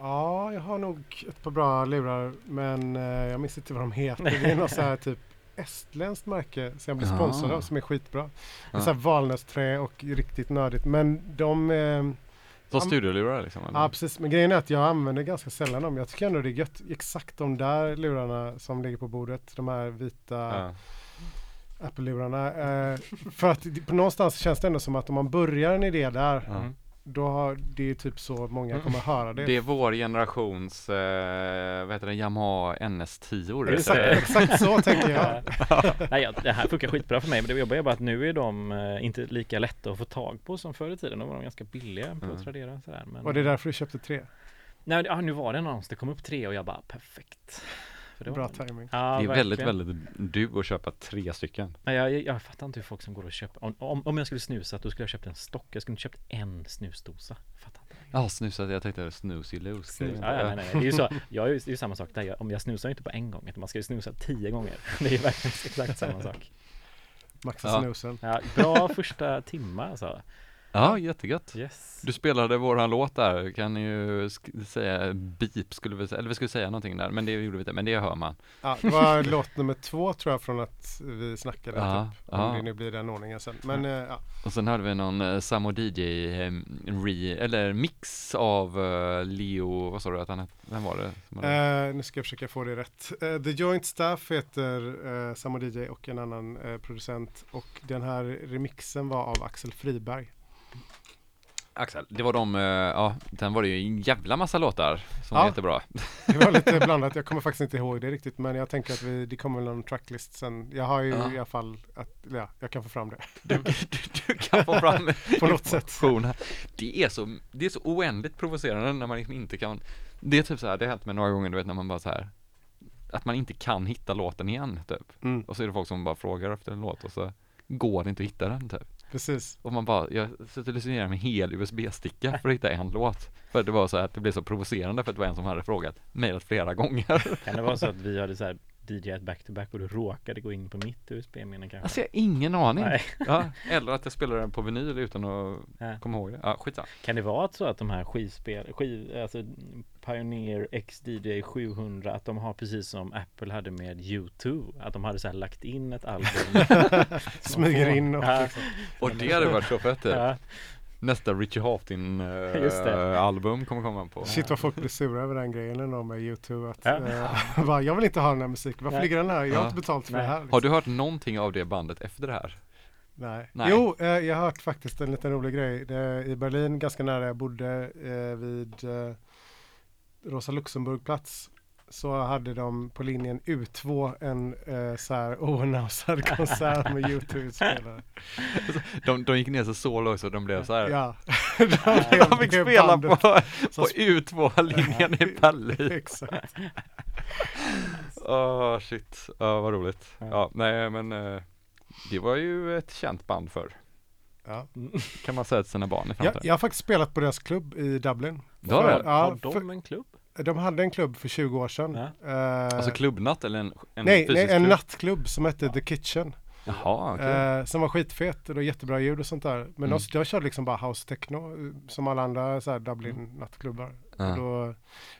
ja, jag har nog ett par bra lurar men eh, jag minns inte vad de heter. Det är något så här typ estländskt märke som jag blir sponsrad av som är skitbra. Ja. Så här valnötsträ och riktigt nördigt. Men de... Som studiolurar liksom? eller? ja precis, men grejen är att jag använder ganska sällan dem. Jag tycker ändå det är gött. Exakt de där lurarna som ligger på bordet. De här vita Ja. Apple-lurarna. Eh, för att på någonstans känns det ändå som att om man börjar en idé där. Mm. Då har det är typ så många kommer höra det. Det är vår generations, eh, vad heter det, Yamaha NS10 Exakt, exakt så tänker jag. Nej, ja, det här funkar skitbra för mig, men det jobbar bara att nu är de eh, inte lika lätta att få tag på som förr i tiden. Då var de ganska billiga på Mm. Tradera. Sådär, men, Och det är därför du köpte tre. Nej, ja, nu var det en annons, det kom upp tre och jag bara perfekt. För det var- Bra timing. Ja, Det är väldigt, verkligen. väldigt du att köpa tre stycken. Nej, jag, jag, jag fattar inte hur folk som går och köper om, om, om jag skulle snusa då skulle jag köpt en stock Jag skulle inte köpt en snusdosa fattar inte Ja, snusat, jag tänkte snoozy loose. Snus. ja, ja, nej, nej. Det är ju så Jag är ju, det är ju samma sak där jag, Om jag snusar inte på en gång utan man ska ju snusa tio gånger Det är ju verkligen exakt samma sak Maxa Ja. snusen. ja, Bra första timme alltså Ja, jättegött. Yes Du spelade våran låt där, kan ju sk- säga beep skulle vi säga, eller vi skulle säga någonting där, men det gjorde vi inte, men det hör man. Ja, det var låt nummer två tror jag från att vi snackade Ja, typ. Om ja. det nu blir den ordningen sen. Men eh, ja. Och sen hörde vi någon uh, Samo DJ eh, re, eller mix av eh, Leo, vad sa du att han vem var det? Eh, nu ska jag försöka få det rätt. Eh, The Joint Staff heter uh, Samo DJ och en annan eh, producent. Och den här remixen var av Axel Friberg. Axel, det var de, eh, ja, den var det ju en jävla massa låtar som Ja. var jättebra. Det var lite blandat. Jag kommer faktiskt inte ihåg det riktigt. Men jag tänker att vi, det kommer väl någon tracklist sen. Jag har ju Ja. i alla fall att, ja, jag kan få fram det. Du, du, du kan få fram På något sätt. Det är så, det är så oändligt provocerande när man liksom inte kan, det är typ så här, det har hänt mig några gånger, du vet när man bara så här att man inte kan hitta låten igen typ. Mm, Och så är det folk som bara frågar efter en låt och så går det inte att hitta den typ. Precis. Och man bara, jag sitter och igenom en hel USB-sticka för att hitta en låt. För det var så att det blev så provocerande för att det var en som hade frågat, mejlat flera gånger. Kan det vara så att vi hade så här DJat back-to-back och du råkade gå in på mitt USB-minne kanske? Alltså jag har ingen aning. Ja, eller att jag spelade den på vinyl utan att Ja. komma ihåg det. Ja, skitsamma. Kan det vara så att de här skivspel, skiv, alltså Pioneer XDJ 700 att de har precis som Apple hade med U2 att de hade så här lagt in ett album Smyger in och Ja, liksom. Och det hade varit så fett typ. ja, Nästa Richie Hawtin äh, album kommer komma på. Shit vad folk blir sura över den grejen ändå med YouTube. Att, Ja. eh, bara, jag vill inte ha den här musiken. Varför Nej. ligger den här? Jag har inte betalt för Nej. det här. liksom. Har du hört någonting av det bandet efter det här? Nej. Nej. Jo, eh, jag har hört faktiskt en liten rolig grej. Det, I Berlin, ganska nära jag bodde, eh, vid eh, Rosa Luxemburgplats så hade de på linjen U2 en eh, så här oannonsad konsert med YouTube-spelare. De, de gick ner sig så lågt så de blev så här. Ja. De fick det spela bandet på, på U2-linjen i Berlin. Exakt. Åh shit, ja vad roligt. Ja. Ja, nej men eh, det var ju ett känt band för Ja. Kan man säga till sina barn i Jag, framtiden. jag har faktiskt spelat på deras klubb i Dublin. Har För- du? Ja, har de för, en klubb? De hade en klubb för 20 år sedan. Ja. Eh, Alltså klubbnatt eller en, en nej, fysisk nej, en klubb? nattklubb som hette The Kitchen. Jaha, okej. Eh, som var skitfet och jättebra ljud och sånt där. Men Mm. de, de körde liksom bara house techno som alla andra så här Dublin Mm. nattklubbar. Ja. Och Då,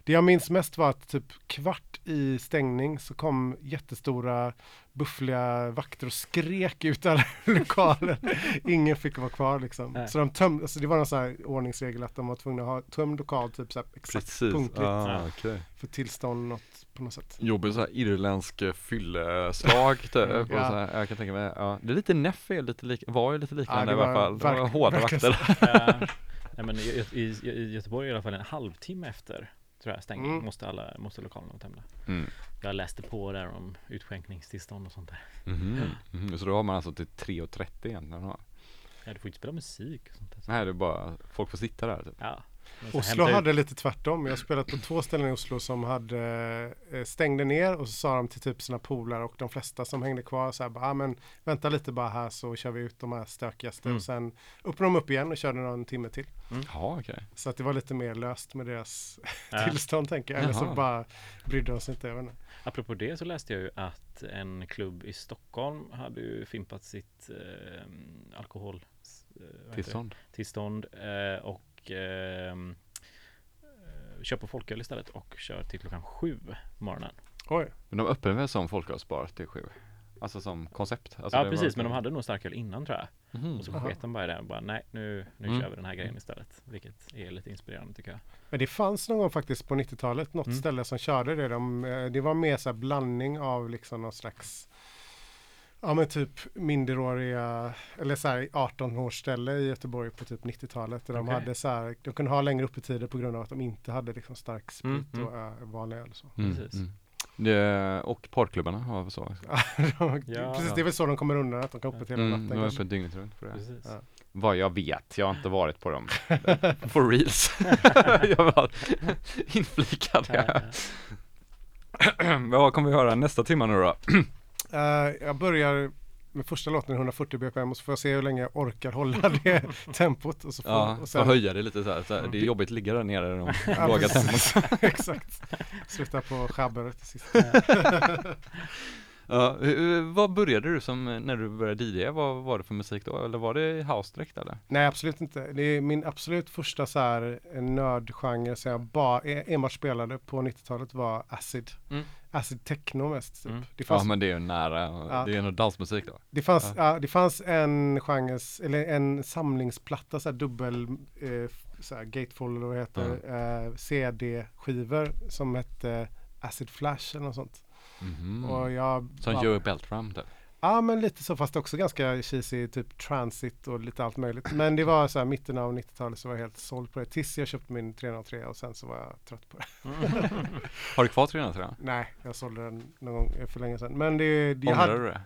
det jag minns mest var att typ kvart i stängning så kom jättestora buffliga vakter och skrek ut alla lokalen. Ingen fick vara kvar liksom. Nej. Så de tömde, alltså det var någon sån här ordningsregel att de var tvungna att ha tömd lokal typ så här exakt Precis, punktligt ah, okej för tillstånd något på något sätt. Jobbigt såhär irländsk fylleslag typ, och Ja. så här, jag kan tänka mig, ja, det är lite Neff är lite lika, var ju lite liknande det i alla fall, det var hårda vakter Eh, nej men i, i, i Göteborg i alla fall en halvtimme efter tror jag stängning Mm. måste alla, måste lokalerna vara tömda. mm. Jag läste på där om utskänkningstillstånd och sånt där. Mhm. Mhm. Så då har man alltså till 3.30 egentligen? Ja, du får inte spela musik och sånt där. Nej det är bara, folk får sitta där typ Ja. Oslo hade lite tvärtom. Jag har spelat på två ställen i Oslo som hade eh, stängde ner och så sa de till typ sina polare och de flesta som hängde kvar så här bara, ah, men vänta lite bara här så kör vi ut de här stökigaste Mm. och sen öppnade de upp igen och körde någon timme till. Ja okej Så att det var lite mer löst med deras Ja. tillstånd tänker jag. Eller så bara brydde de sig inte. Jag. Apropå det så läste jag ju att en klubb i Stockholm hade ju fimpat sitt eh, alkohol eh? Tillstånd tillstånd eh, och ehm, eh, kör på folköl istället och kör till klockan sju på morgonen. Oj, Men de öppnar väl som folkölsbar till sju? Alltså som koncept? Alltså ja precis, var- men de hade nog starköl innan tror jag. Mhm. Och så sket de bara i det och bara nej nu, nu Mm. kör vi den här grejen istället. Vilket är lite inspirerande tycker jag. men det fanns någon gång faktiskt på 90-talet något Mm. ställe som körde det. De, eh, det var mer så här blandning av liksom någon slags Ja men typ minderåriga eller så här 18 års ställe i Göteborg på typ 90-talet. Där de Okej. hade så här, de kunde ha längre öppettider på grund av att de inte hade liksom stark sprit Mm, och ö, vanlig öl. Så. Mm, Precis. mm. Det, och porrklubbarna har så. De- Ja. Precis, det är väl så de kommer undan, att de kan öppet hela Mm, natten. de är kanske. öppet dygnet runt på det. Precis. Ja. Vad jag vet, jag har inte varit på dem. For reals. jag var inflikad. Ja, Ja. Vad kommer vi höra nästa timma nu då? Eh, jag börjar med första låten i 140 bpm och så får jag se hur länge jag orkar hålla det tempot. Och så får, Ja, och så höja det lite så här. Så här. Det är jobbigt att ligga där nere i de Ja, låga tempot. Exakt. Sluta på schabber till sist. Ja, vad började du som när du började DJa? Vad var det för musik då? Eller var det house direkt eller? Nej, absolut inte. Det är min absolut första så här eh, nördgenre som jag bara e- enbart spelade på 90-talet var acid. Mm. Acid techno mest. Typ. Mm. Det, Ja fanns, men det är ju nära, Ja. det är nog dansmusik då. det, fanns, ja. det fanns en genre, eller en samlingsplatta, så här dubbel, eh, så här gatefold eller vad det heter, eh, CD-skivor som hette Acid Flash eller något sånt. Mhm. Och jag Som bara- Joey Beltram typ. Ja men lite så fast också ganska cheesy typ transit och lite allt möjligt. Men det var så här mitten av 90-talet så var jag helt såld på det tills jag köpte min 303 och sen så var jag trött på det. Har du kvar 303? Nej, jag sålde den någon gång för länge sedan. Men det, det Ångrar hade du det?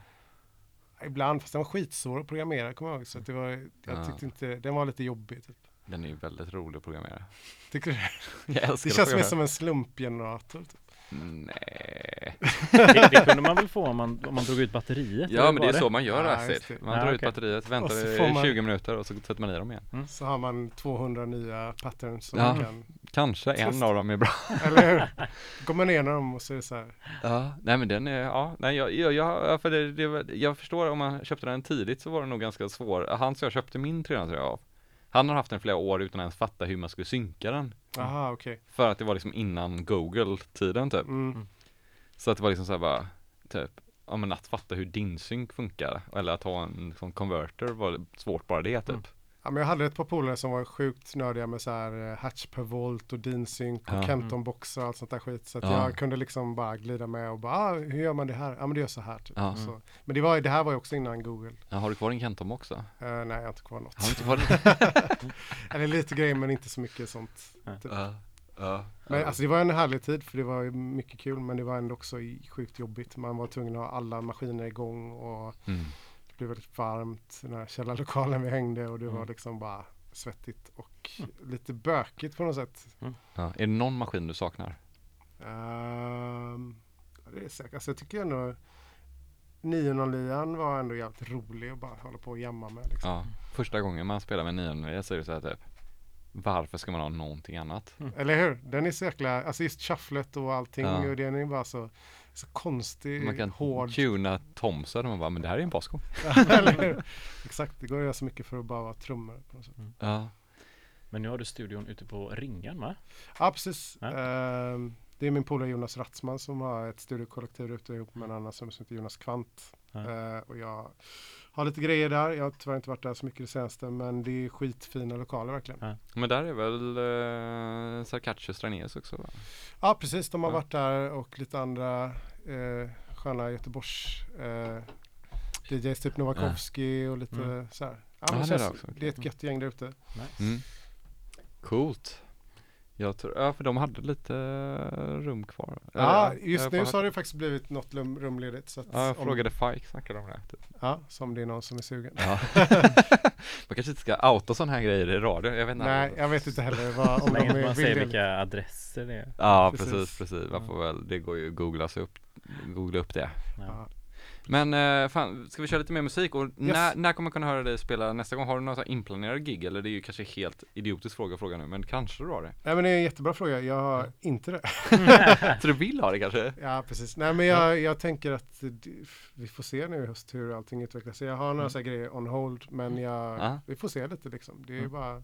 ibland, fast den var skitsvår att programmera kommer jag ihåg. Så det var, jag Ja. tyckte inte, den var lite jobbig typ. Den är ju väldigt rolig att programmera. Tycker du det? Jag älskar Det känns mer som en slumpgenerator. Typ. Nej. Det, det kunde man väl få om man, om man drog ut batteriet? Ja men det är så man gör Ja, acid. Man Ja, drar ut okej. batteriet, väntar så i får man- 20 minuter och så sätter man i dem igen. Så har man 200 nya patterns som Ja. man kan, Kanske en av dem är bra. eller hur? Går man igenom dem och så är det så här. Ja, nej men den är, ja, nej jag, jag, jag, för det, det, jag förstår om man köpte den tidigt så var den nog ganska svår. Han som jag köpte min 303 av, han har haft den flera år utan att ens fatta hur man skulle synka den. Aha, okej. För att det var liksom innan Google-tiden typ. Mm. Så att det var liksom så här bara, typ, ja men att fatta hur din synk funkar. Eller att ha en sån converter var svårt bara det typ. Mm. Ja, men jag hade ett par polare som var sjukt nördiga med så här eh, Hatch per volt och DIN-sync och Ja. Kenton-boxar och allt sånt där skit. Så att Ja. jag kunde liksom bara glida med och bara, ah, hur gör man det här? Ja men det gör så här typ. Ja. Så. Men det, var, det här var ju också innan Google. Ja, har du kvar din Kentom också? Eh, nej, jag har inte kvar något. Har inte kvar? Eller lite grejer men inte så mycket sånt. Ja. Typ. Ja, ja. Men alltså det var en härlig tid för det var mycket kul men det var ändå också sjukt jobbigt. Man var tvungen att ha alla maskiner igång och Mm. Det blev väldigt varmt i den här källarlokalen vi hängde och det var Mm. liksom bara svettigt och lite bökigt på något sätt. Ja. Är det någon maskin du saknar? Ja, det är säkert. Alltså jag tycker ändå 909 var ändå jävligt rolig att bara hålla på och jamma med. Liksom. Ja, första gången man spelar med 900 så är det så här typ Varför ska man ha någonting annat? Eller hur? Den är så jäkla, alltså just shufflet och allting Ja. och den är bara så, så konstig, Man kan hård. tuna Thomson och man bara, men det här är en basgång. Exakt, det går att göra så mycket för att bara vara trummor. På något sätt. Ja. Men nu har du studion ute på Ringan va? Ja, precis. Ja. Ehm, det är min polare Jonas Ratzman som har ett studiokollektiv ute ihop med en annan som heter Jonas Kvant. Ja. Ehm, och jag har lite grejer där. Jag har tyvärr inte varit där så mycket det senaste men det är skitfina lokaler verkligen. Ja. Men där är väl uh, Sarkacius Stränäs också va? Ja precis, de har Ja. varit där och lite andra eh, sköna Göteborgs eh, DJs typ Novakovsky och lite Mm. så här. Ja, men det känns, det det är ett gött gäng där ute. Nice. Mm. Coolt. Jag tror, ja för de hade lite rum kvar. Ja, just nu så har det faktiskt blivit något rumledigt. Så att Ja, jag om- frågade Fike, snackade om det. Typ. Ja, som det är någon som är sugen. Ja. Man kanske inte ska outa sådana här grejer i radio, jag vet inte. Nej, jag vet inte heller vad, Så om länge man säger vilka adresser det är. Ja, Precis. precis, precis. Man får väl, det går ju att googla sig upp, googla upp det. Ja. Men eh, fan, ska vi köra lite mer musik? Och när, när kommer man kunna höra dig spela nästa gång? Har du några inplanerade gig? Eller det är ju kanske helt idiotisk fråga att fråga nu, men kanske du har det? Nej men det är en jättebra fråga. Jag har inte det. Så du vill ha det kanske? Ja precis. Nej men jag, jag tänker att vi får se nu i höst hur allting utvecklar sig. Jag har några Mm. grejer on hold men jag, Ja. vi får se lite liksom. Det är ju Mm. bara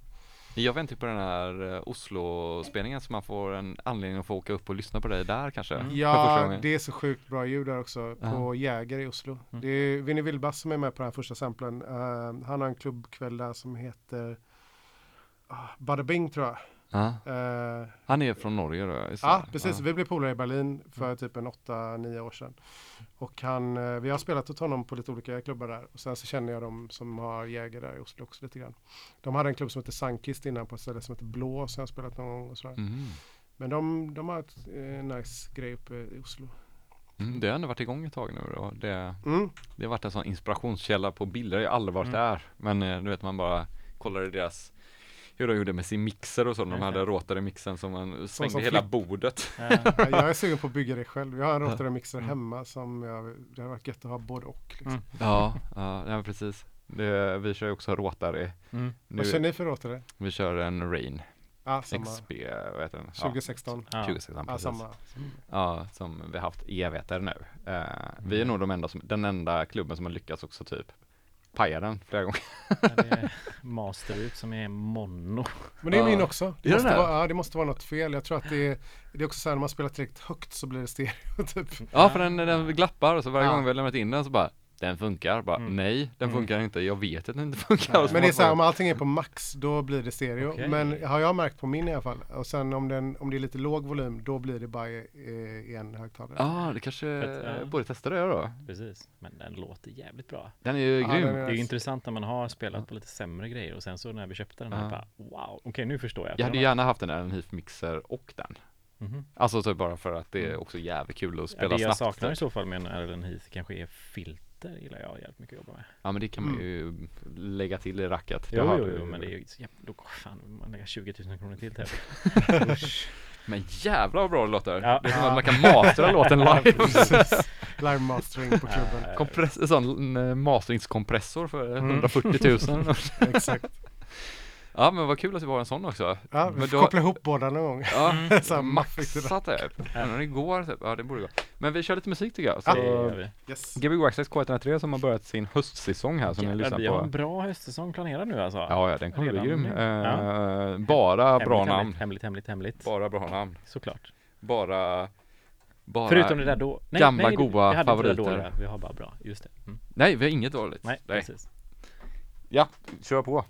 Jag väntar ju på den här eh, Oslo-spelningen så man får en anledning att få åka upp och lyssna på dig där kanske. Mm. Ja, det är så sjukt bra ljud där också på Jäger i Oslo. Mm. Det är Vinnie Wilbass som är med på den här första samplen. Eh, han har en klubbkväll där som heter uh, Bada Bing tror jag. Ja. Eh, Han är från Norge då? Ja, precis. Ja. Vi blev polare i Berlin för typ en 8-9 år sedan. Och han, eh, vi har spelat åt honom på lite olika klubbar där. Och sen så känner jag dem som har Jäger där i Oslo också lite grann. De hade en klubb som heter Sunkist innan på ett ställe som heter Blå som jag spelat någon gång och sådär. Mhm. Men de, de har ett eh, nice grej uppe i Oslo. Mm, det har ändå varit igång ett tag nu då. Det, Mm. det har varit en sån inspirationskälla på bilder. Jag har aldrig varit Mm. där. Men eh, du vet man bara kollar i deras hur de gjorde med sin mixer och så. De Mm. hade råtade mixen som man svängde som hela bordet. Ja. Ja, Jag är sugen på att bygga det själv. Jag har en rotary mixer Mm. hemma som jag, det har varit gött att ha både och. Liksom. Mm. Ja, ja, ja precis. Det, vi kör ju också råtare. Mm. Nu, Vad kör ni för rotary? vi kör en Rain samma. XP, vad heter den? 2016. Ja, Ja. 2016, Ja, precis. samma. Ja, som vi har haft evigheter nu. Eh, vi är nog de enda som, den enda klubben som har lyckats också typ paja den flera gånger. Ja, det är master ut som är mono. Men det är min också. Det måste, det? vara, ja, det måste vara något fel. Jag tror att det är, det är också så här när man spelar tillräckligt högt så blir det stereo typ. Ja, för den, den glappar och så varje Ja. gång vi har lämnat in den så bara den funkar, bara Mm. nej den Mm. funkar inte, jag vet att den inte funkar. Men det är så här, om allting är på max då blir det stereo. Okej. Men har jag märkt på min i alla fall. Och sen om, den, om det är lite låg volym då blir det bara i, i en högtalare. Ja, det kanske För att, ja. borde testa det då. Precis. Men den låter jävligt bra. Den är ju Ja, grym. den Det är ju intressant när man har spelat på lite sämre grejer och sen så när vi köpte den här Ja. bara wow, okej nu förstår jag. Jag hade gärna haft den där, en HIF mixer och den. Mhm. Alltså typ bara för att det är Mm. också jävligt kul att Ja, spela det jag snabbt. saknar i så fall med en Erlen Heath kanske är filter gillar jag jävligt mycket att jobba med. Ja men det kan man ju lägga till i racket. Jo, jo, jo, ju. men det är ju då fan, man lägger 20 000 kronor till till. Men jävlar vad bra det låter. Ja. Det är som att man kan mastra låten live. Live mastering på klubben. Kompress, sån eh, masteringskompressor för Mm. 140 000. Exakt. Ja men vad kul att vi har en sån också. Ja, vi Men får då- koppla ihop båda någon gång. Ja, Så här maffigt det där. maxat det. Går typ. Ja det borde gå. Men vi kör lite musik tycker jag. Det Så gör vi. Yes. Gbg Waxxax K103 som har börjat sin höstsäsong här som ni Jävlar, lyssnar vi har en på. bra höstsäsong planerad nu alltså. Ja, ja den kommer bli grym. Eh, Bara Hemligt, bra hemligt, namn. Hemligt, hemligt, hemligt. Bara bra namn. Såklart. Bara Bara Förutom det där då. Nej, gamla nej, goa vi hade inte det där favoriter. dåliga. Vi har bara bra. Just det. Mm. Nej, vi har inget dåligt. Nej, precis. Ja, kör på.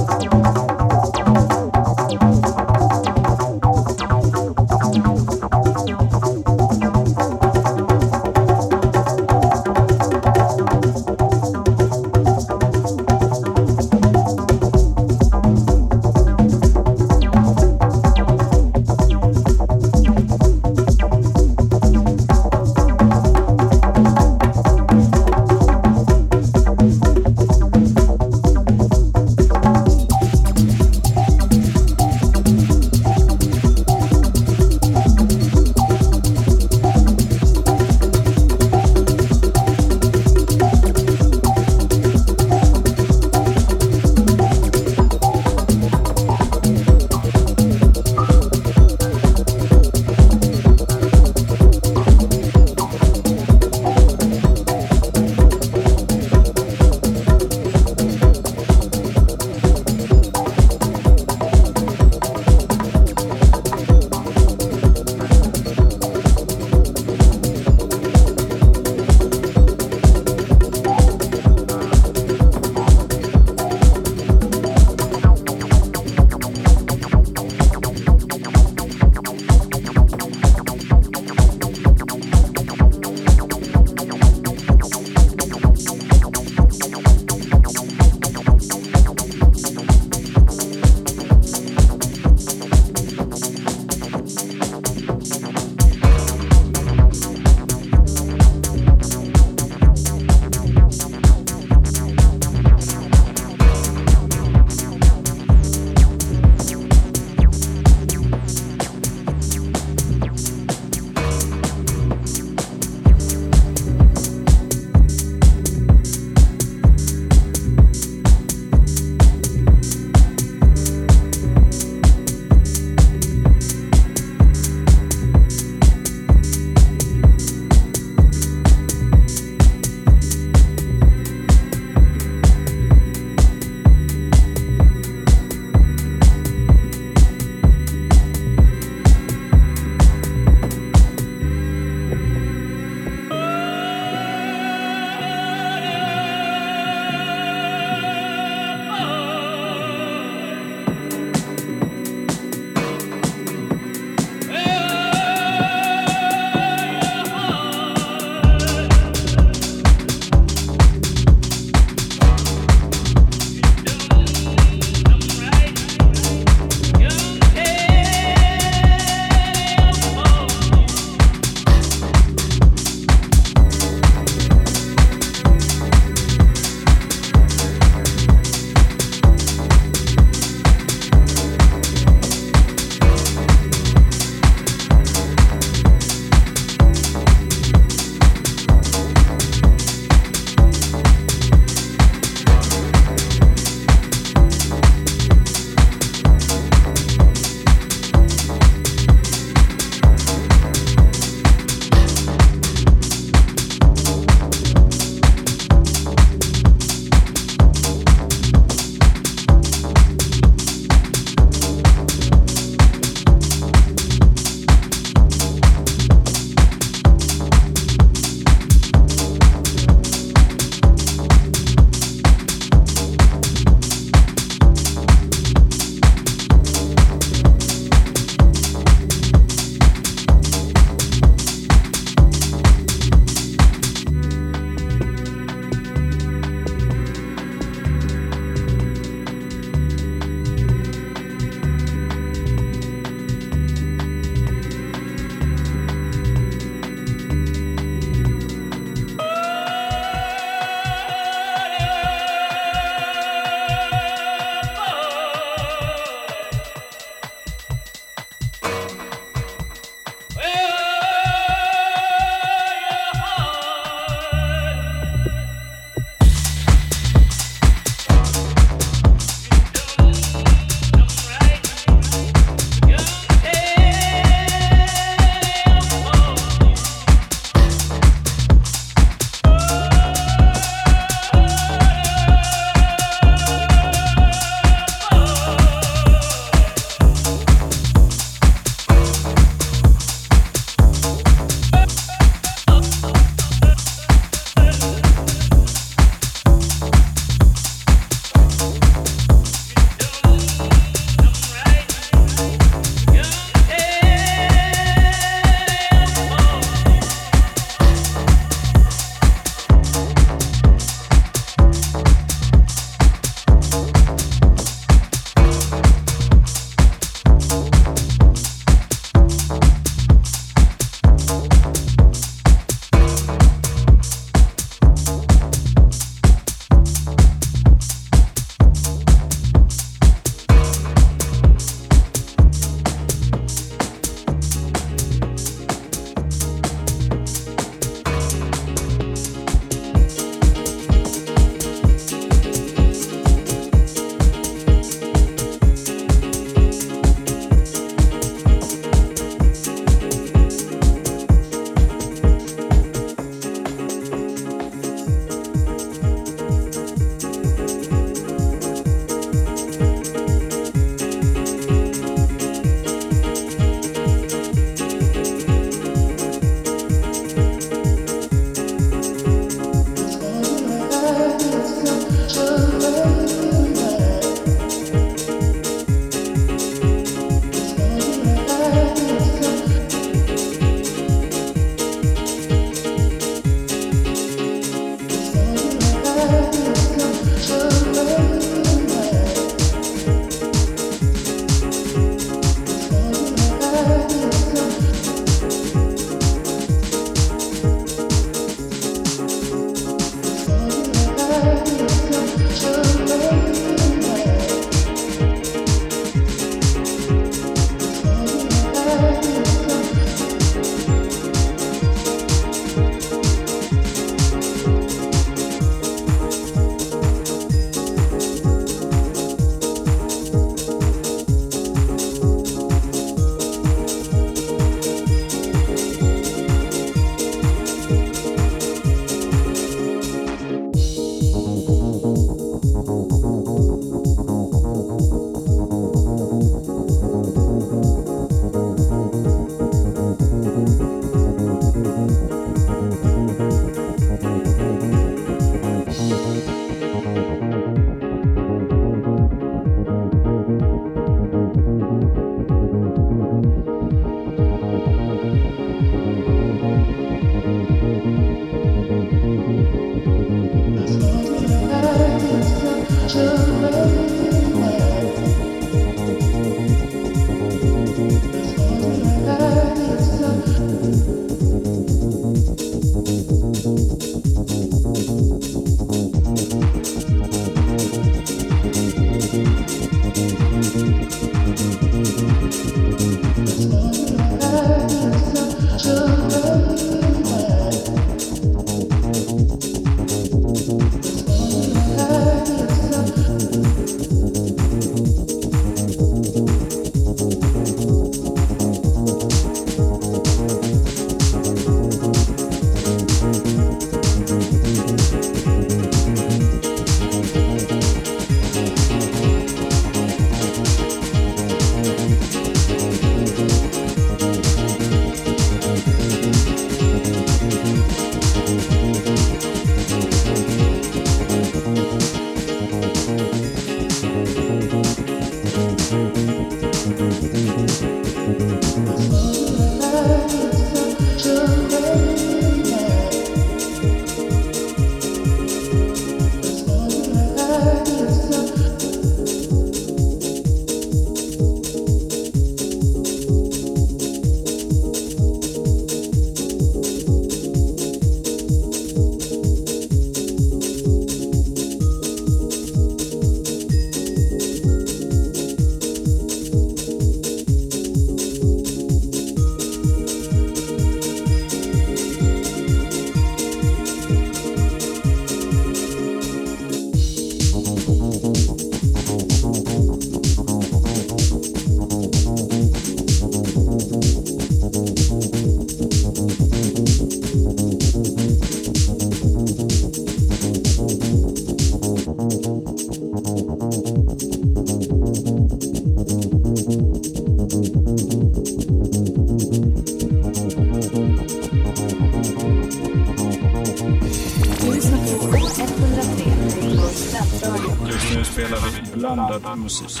anlatmışız.